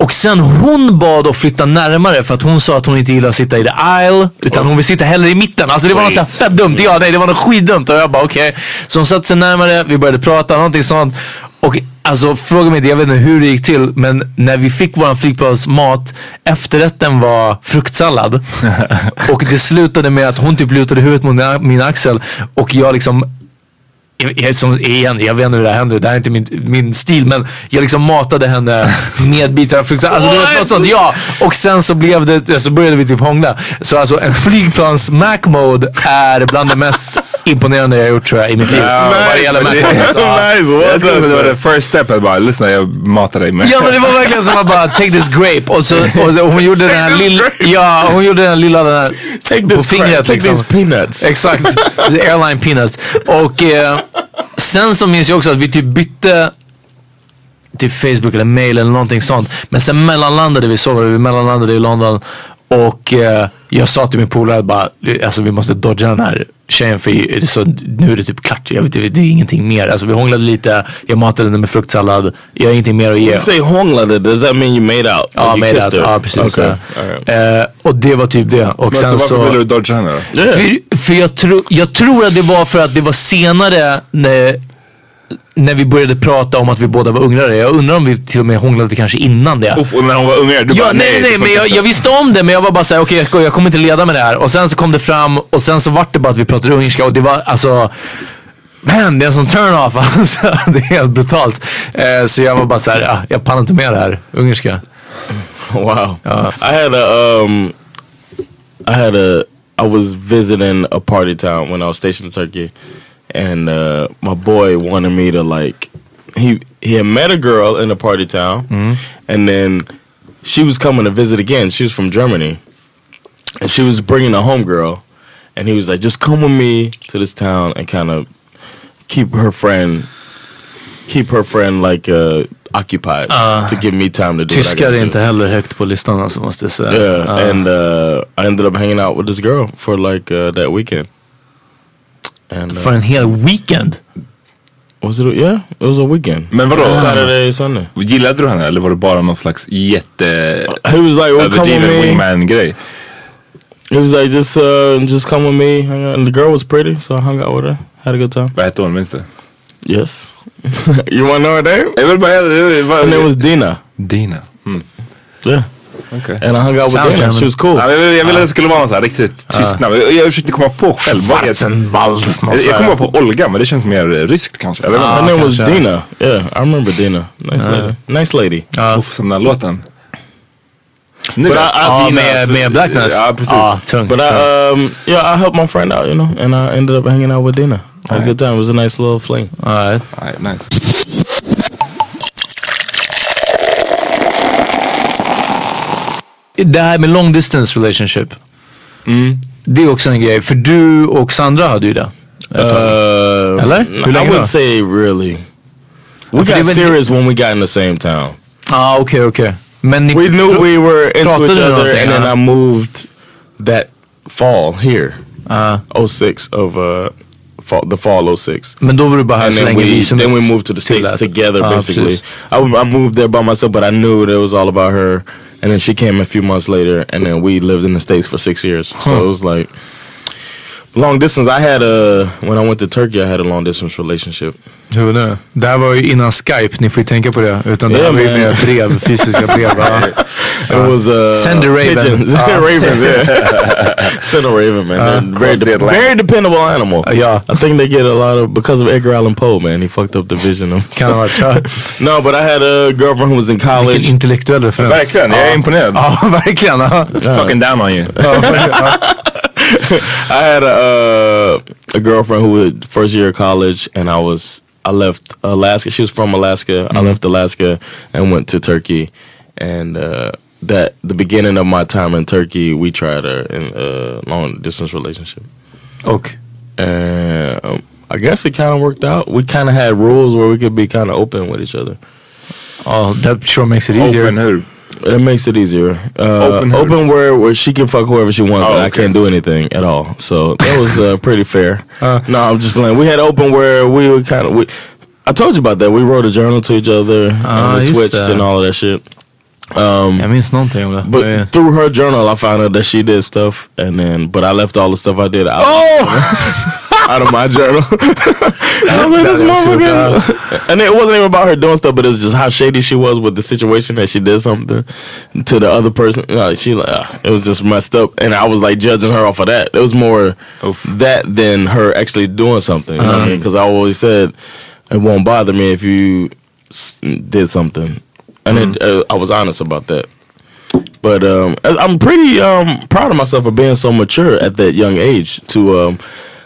Och sen hon bad att flytta närmare för att hon sa att hon inte gillar att sitta i the aisle. Utan hon vill sitta hellre i mitten. Alltså det var något så här fett dumt. Ja, nej det var något skitdumt. Och jag bara okej. Så hon satte sig närmare, vi började prata, någonting sånt. Och alltså fråga mig inte, jag vet inte hur det gick till. Men när vi fick våran flygplansmat, efterrätten var fruktsallad. och det slutade med att hon typ lutade huvudet mot min axel. Och jag liksom jag, som, igen, jag vet inte hur det här händer, det här är inte min, min stil men jag liksom matade henne med bitar av frukt. Alltså, det var något sånt, ja. Och sen så blev det, så började vi typ hångla. Så alltså en flygplans Mac mode är bland det mest imponerande jag gjort tror jag i mitt liv. Vad gäller Mac det- mode. Så, ja. nice, well Jag skulle done, det var det first step att bara, lyssna jag matar dig med. Ja men det var verkligen som att bara take this grape och så, och och hon gjorde den här lilla, ja hon gjorde den här lilla den här Take på this fingret crap, take liksom. these peanuts. Exakt, the airline peanuts. Och eh, sen så minns jag också att vi typ bytte till Facebook eller mail eller någonting sånt. Men sen mellanlandade vi, så var det, vi mellanlandade i London. Och eh, jag sa till min polare bara, alltså vi måste dodga den här tjejen för så, nu är det typ klart. Jag vet, inte, det är ingenting mer. Alltså vi hånglade lite, jag matade henne med fruktsallad. Jag har ingenting mer att ge. You say hånglade, does that mean you made out? Ja, made out. Ja, precis. Okay. Right. Eh, och det var typ det. Och Men sen så varför ville du dodga henne då? För, för jag, tro, jag tror att det var för att det var senare när, när vi började prata om att vi båda var ungrare. Jag undrar om vi till och med hånglade kanske innan det. Uff, när hon var ungare, du Ja, bara nej, nej, nej, men jag, jag visste om det men jag var bara såhär, okej ska- jag kommer inte leda med det här. Och sen så kom det fram och sen så vart det bara att vi pratade ungerska och det var alltså Man, det är en sån turn-off alltså. Det är helt brutalt. Eh, så jag var bara såhär, ja, jag pallar inte med det här ungerska. Wow. I had a um I had a I was visiting a party town when I was stationed in Turkey and uh my boy wanted me to like he he had met a girl in a party town and then she was coming to visit again. She was from Germany. And she was bringing a homegirl and he was like just come with me to this town and kind of keep her friend keep her friend like uh occupied to give me time to do Tyskar är inte heller högt på listan alltså måste jag säga. Yeah, Ja. and uh, I ended up hanging out with this girl for like uh, that weekend. And uh, För en hel weekend? was it? Yeah, it was a weekend. Men vadå? Saturday, Sunday. Gillade du henne eller var det bara någon slags jätte He was like, "Well, come with me." wingman grej? He was like, just uh, just come with me. hang out." And the girl was pretty, so I hung out with her. Had a good time. Vad hette hon, minns du? Yes. you want to know her name? Jag vill bara, was Dina. Dina. Mm. Yeah. Okay. And I hung out with. German. She was cool. Ja, jag, jag ville att det skulle vara någon sån här riktigt tysk namn. Jag, jag försökte komma på själv. vad heter- Schwarzenwald. Jag, jag bara på Olga, men det känns mer eh, ryskt kanske. Eller Her vad? name was. Dina. Yeah, I remember Dina. Nice lady. Nice lady. Uff, som den här låten. Nu But? I- I- Ja, Dina, med, alltså, med Blackness. Ja, precis. Ja, tungt. But I, um, yeah, I helped my friend out, you know, and I ended up hanging out with Dina. Had a good time. It was a nice little fling. All right. Nej, nice. Det här med long distance relationship. Mm. Det är också en grej. För du och Sandra hade ju det. Uh, Eller? I Hur länge då? would say really. We got serious when we got in the same town. ah, okej, okej. Men ni We knew we were into each other, and then ja? I moved that fall here, Ah, 06 of uh, fall, the fall 06. men då var du bara här så then länge we, visumet then we moved to the states together, Ah, basically. I, I moved there by myself, but I knew that it was all about her. And then she came a few months later, and then we lived in the states for six years. So it was like long distance. I had a when I went to Turkey, I had a long distance relationship. Hur nu? Det här var ju innan Skype, ni får ju tänka på det. Utan det här var ju mer brev, fysiska brev. va? It was uh, Send a raven. pigeons. Ah. ravens, yeah. Send a raven, man. They're very, de- very dependable animal. Yeah. I think they get a lot of because of Edgar Allan Poe, man. He fucked up the vision of. Kan ha varit. Ja. no, but I had a girlfriend who was in Vilken college. intellektuell referens. Verkligen, jag är imponerad. Ja, verkligen. Talking down on you. I had a uh, a girlfriend who was first year of college, and I was I left Alaska. She was from Alaska. I left Alaska and went to Turkey, and uh, that the beginning of my time in Turkey, we tried a, a long distance relationship. Okay, And um, I guess it kind of worked out. We kind of had rules where we could be kind of open with each other. Oh, that sure makes it easier. Open hur? It makes it easier. Uh, Open open, who? where where she can fuck whoever she wants, Oh, and I can't do anything at all. So that was uh, pretty fair. Uh. no, I'm just playing. We had open where we were kind of. We, I told you about that. We wrote a journal to each other Ah, and we switched and all of that shit. Um, Jag minns någonting om det. but Ja. through her journal, I found out that she did stuff, and then but I left all the stuff I did out. Oh! out of my journal. I was like, this motherfucker. And it wasn't even about her doing stuff, but it was just how shady she was with the situation that she did something to the other person. Like she, like, uh, it was just messed up, and I was like judging her off of that. It was more that than her actually doing something. You know what I mean? Because I always said it won't bother me if you s- did something, and it, uh, I was honest about that. But um, I- I'm pretty um, proud of myself for being so mature at that young age to.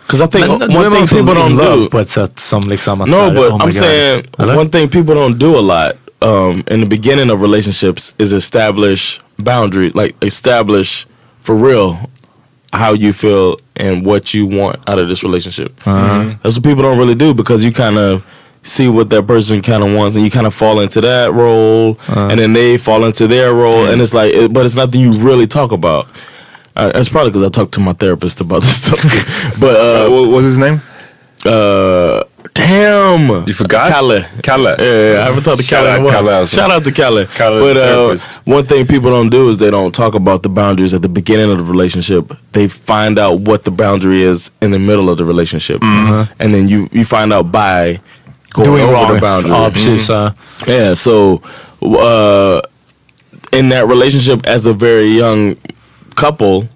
Because I think Men one man thing people don't love do. på ett sätt som liksom att No, but oh I'm God. saying Eller? one thing people don't do a lot um, in the beginning of relationships is establish boundary, like establish for real how you feel and what you want out of this relationship. Uh-huh. That's what people don't really do because you kind of see what that person kind of wants and you kind of fall into that role and then they fall into their role and it's like, it, but it's nothing you really talk about. Uh, that's probably because I talked to my therapist about this stuff. Too. but uh, what, what's his name? Uh, damn, You forgot? Kalle. Kalle. Yeah, I haven't talked to Shout Kalle. out while. Shout out to Kalle. Kalle, but uh, one thing people don't do is they don't talk about the boundaries at the beginning of the relationship. They find out what the boundary is in the middle of the relationship, Mhm. and then you you find out by going Doing over wrong. the boundary. Ja, precis, Mhm. ja. Yeah, so uh, in that relationship, as a very young couple,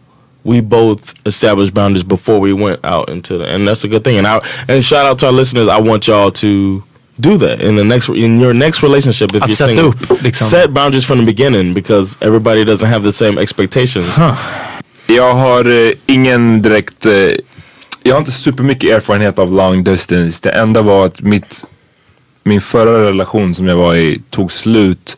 we both established boundaries before we went out into the, and that's a good thing. And I and shout out to our listeners. I want y'all to do that in the next in your next relationship. If Att you're sätta single, upp, liksom. set boundaries from the beginning because everybody doesn't have the same expectations. Huh. Jag har eh, ingen direkt, eh, jag har inte supermycket erfarenhet av long distance. Det enda var att mitt, min förra relation som jag var i tog slut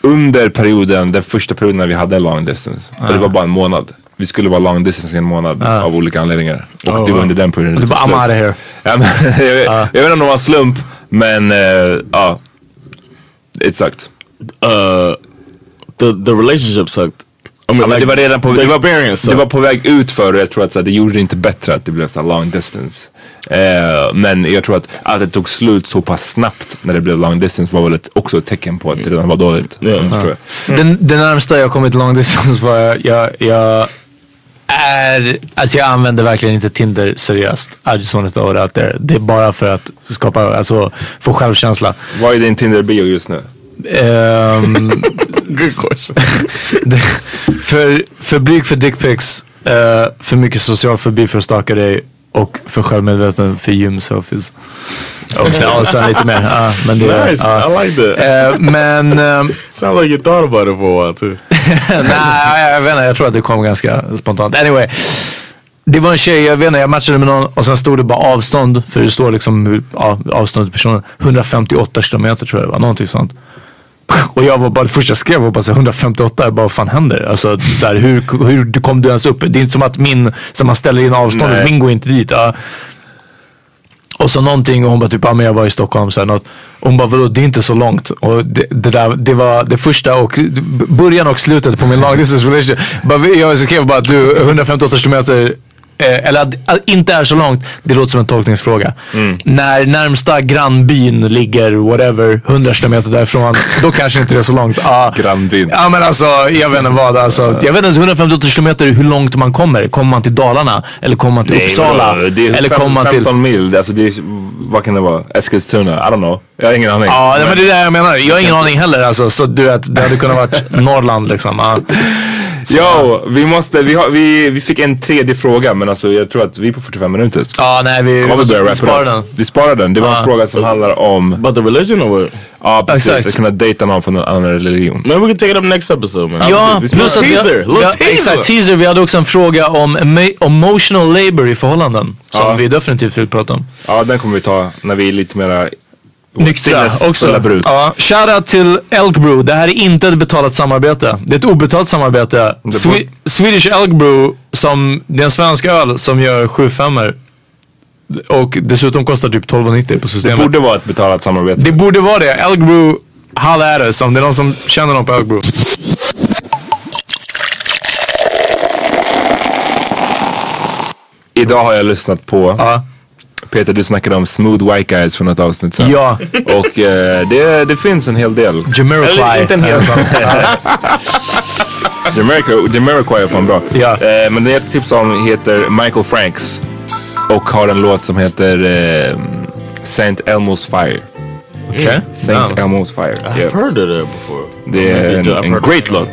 under perioden, den första perioden när vi hade long distance. Och det Ah. var bara en månad. Vi skulle vara long distance i en månad Ah. av olika anledningar. Och Oh, det var under den perioden Och du bara, I'm out of here. Jag, vet- Ah. jag vet inte om det var en slump, men eh, ja. it sucked. Uh, the the relationship sucked. I mean, Ja, men like, det var redan på, det var, experience det var på väg ut för och jag tror att så här, det gjorde det inte bättre att det blev så long distance. Eh, men jag tror att att det tog slut så pass snabbt när det blev long distance var väl ett, också ett tecken på att det redan var dåligt. Mm, tror jag. Den, det närmsta jag kommit long distance var jag, jag, jag är, alltså jag använder verkligen inte Tinder seriöst. I just wanted to throw it out there. Det är bara för att skapa, alltså få självkänsla. Vad är din Tinder bio just nu? Um, Good det, för, för blyg för dickpics, uh, för mycket social fobi för att staka dig och för självmedveten för gym-selfies. Och sen, och sen lite mer. ja, men det, Nice, ja. I like that. Eh, men... ehm, Sounds like you thought about it for a while too. Nej, jag vet inte. Jag tror att det kom ganska spontant. Anyway. Det var en tjej, jag vet inte, jag matchade med någon och sen stod det bara avstånd. För det står liksom hur, ja, avståndet till personen. 158 kilometer tror jag det var, någonting sånt. Och jag var bara, det första jag skrev var bara så här, 158, jag bara vad fan händer? Alltså så här, hur, hur kom du ens upp? Det är inte som att min, som man ställer in avståndet, Nej. min går inte dit. Ja. Och så någonting och hon bara typ, ja men jag var i Stockholm så här, något. Och hon bara, vadå det är inte så långt. Och det, det, där, det var det första och början och slutet på min long distance relationship. Jag skrev bara att du 158 kilometer eller att, att inte är så långt, det låter som en tolkningsfråga. När närmsta grannbyn ligger whatever, 100 kilometer därifrån, då kanske inte det är så långt. Ah, Grannbyn. Ja men alltså, jag vet inte vad. Alltså, jag vet inte ens 158 kilometer hur långt man kommer. Kommer man till Dalarna? Eller kommer man till Uppsala? vadå? det är eller kommer man till... 15 mil, alltså det är, vad kan det vara? Eskilstuna? I don't know. Jag har ingen aning. Ja, men det är det jag menar. Jag har ingen aning heller. Alltså, så du vet, det hade kunnat varit Norrland liksom. Ja. Jo, vi måste, vi, har, vi, vi fick en tredje fråga men alltså jag tror att vi är på 45 minuter. Ja, nej vi, vi börja vi sparar den. Vi sparar den. Det var Ja. en fråga som handlar om... About the religion or what? Ja precis, Exakt. att kunna dejta någon från en annan religion. Maybe we can take it up next episode man. Ja, vi plus att vi, Teaser, little ja, teaser. Exakt, teaser. Vi hade också en fråga om emo- emotional labor i förhållanden. Som vi definitivt vill prata om. Ja den kommer vi ta när vi är lite mera Nyktra också. Ja, shoutout till Elk Brew. Det här är inte ett betalat samarbete. Det är ett obetalt samarbete. Swe- Swedish Elk Brew, som, det är en svensk öl som gör 7 Och dessutom kostar typ 12,90 på Det systemet. borde vara ett betalat samarbete. Det borde vara det. Elk Brew, halla är det. Om det är någon som känner någon på Elk Brew. Idag har jag lyssnat på Ja. Peter du snackade om smooth white guys för något avsnitt sen. Ja. Och eh, det, det finns en hel del. Jamiroquai. Eller inte en hel Alltså. Jamiroquai, är fan bra. Ja. Eh, men den jag ska tipsa om heter Michael Franks. Och har en låt som heter eh, Saint Elmo's Fire. Okay. Saint No. Elmo's Fire. I've Yep. heard of that before. Det är en, en heard great låt.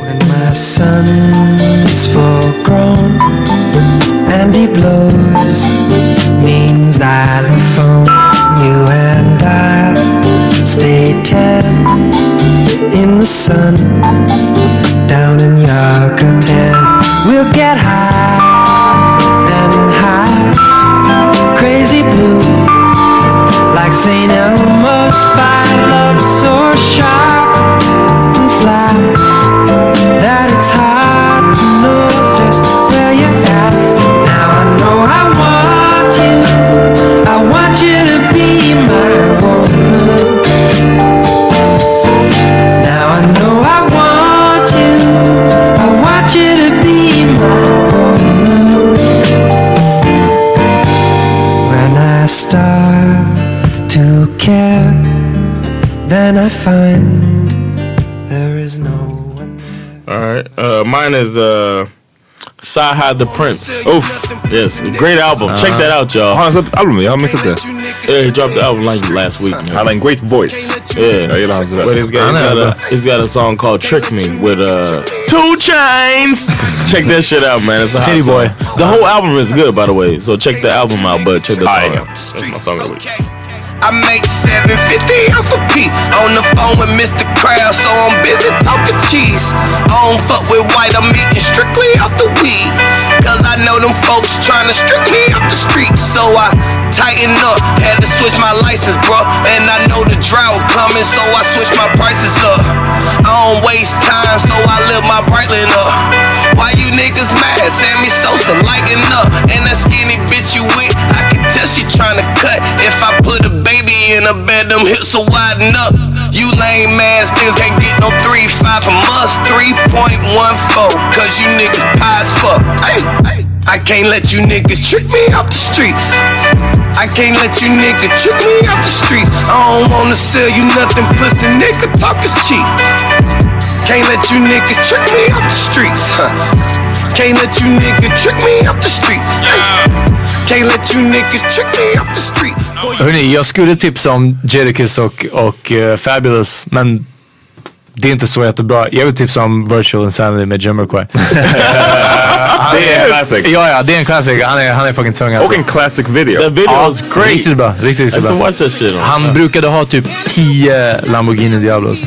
When my son's full grown and he blows mean xylophone, you and I stay tan in the sun down in Yucatan. We'll get high and high, crazy blue, like St. Elmo's fire. Love so sharp and fly that it's hard to know then I find there is no one. All right. Uh, mine is uh, Sci-Hi the Prince. Oof. Yes, great album. Check that out, y'all. Har han släppt album? Jag har missat det. Yeah, he dropped the album like last week. Man. Han har en great voice. Yeah, Jag gillar hans But he's röst. got, he's got, a, he's got a song called "Trick Me" with uh, Two Chains. check that shit out, man. It's a hot Titty song. Boy. The whole album is good, by the way. So check the album out, but check the song out. That's my song of the week. I make 750 off a P on the phone with Mr. Krabs, so I'm busy talking cheese. I don't fuck with white, I'm eating strictly off the weed. Cause I know them folks trying to strip me off the street. So I tighten up, had to switch my license, bro. And I know the drought coming, so I switch my prices up. I don't waste time, so I live my Brightland up. Why you niggas mad? Sammy Sosa lighting up. And that skinny bitch you with, I can tell she tryna cut. If I put a baby in a bed, them hips will widen up. You lame ass niggas can't get no 3-5 from us. 3.14, cause you niggas pie as fuck. Hey, hey. I can't let you niggas trick me off the streets. I can't let you niggas trick me off the streets. I don't wanna sell you nothing, pussy nigga talk is cheap. Can't let you niggas trick me off the streets. Huh. Can't let you niggas trick me off the streets. Hey. Can't let you niggas trick me off the street. Hörni, jag skulle tipsa om Jadakiss och, och eh, Fabulous, men det är inte så jättebra. Jag vill tipsa om Virtual Insanity med Jamiroquai. Det är en classic. Ja, ja, det är en classic. Han är, han är fucking tung Och alltså. en classic video. The video Ja, is great. Riktigt bra. Riktigt, riktigt to bra. watch shit. Han brukade ha typ 10 Lamborghini Diablos.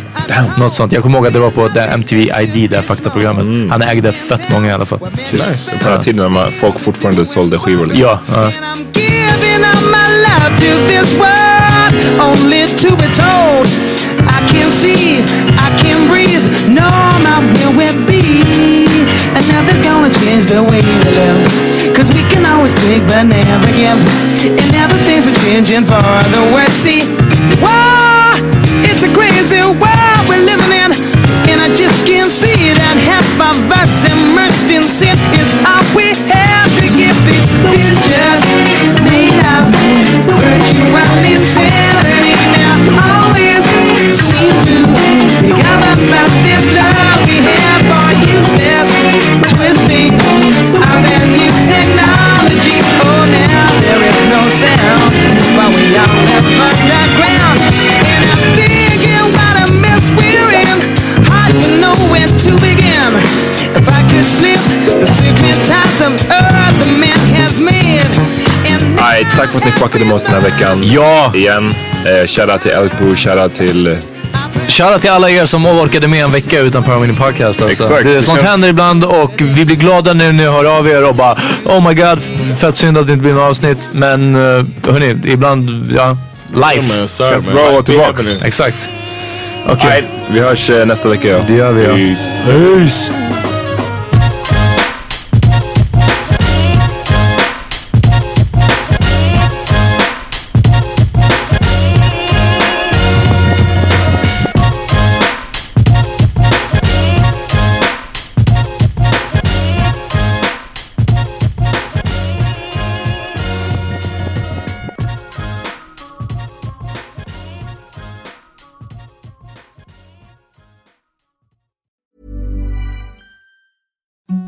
Något sånt. Jag kommer ihåg att det var på det MTV ID, det här faktaprogrammet. Han ägde fett många i alla fall. Nice. På den här tiden när folk fortfarande sålde skivor. Liksom. Ja. ja. only to be told I can see, I can breathe, no, not where we'll be. Change the way we live. Cause we can always take but never give. And now the things are changing for the worse. See, wow, it's a crazy world we're living in. And I just can't see that half of us immersed in sin is all we have to give these pictures tack för att ni fuckade med oss den här veckan. Ja. Igen. Eh, shoutout till Elpo, shoutout till... eh, Shoutout till alla er som orkade med en vecka utan Power Mini Podcast. Alltså. Exakt. Det, sånt händer ibland och vi blir glada nu när ni hör av er och bara Oh my god, fett synd att det inte blir något avsnitt. Men uh, hörni, ibland, ja, Yeah, life. man, sorry, Känns man. bra att vara happening. Exakt. Okej. Nej, vi hörs eh, nästa vecka. Ja. Det gör vi, ja. Peace. Peace.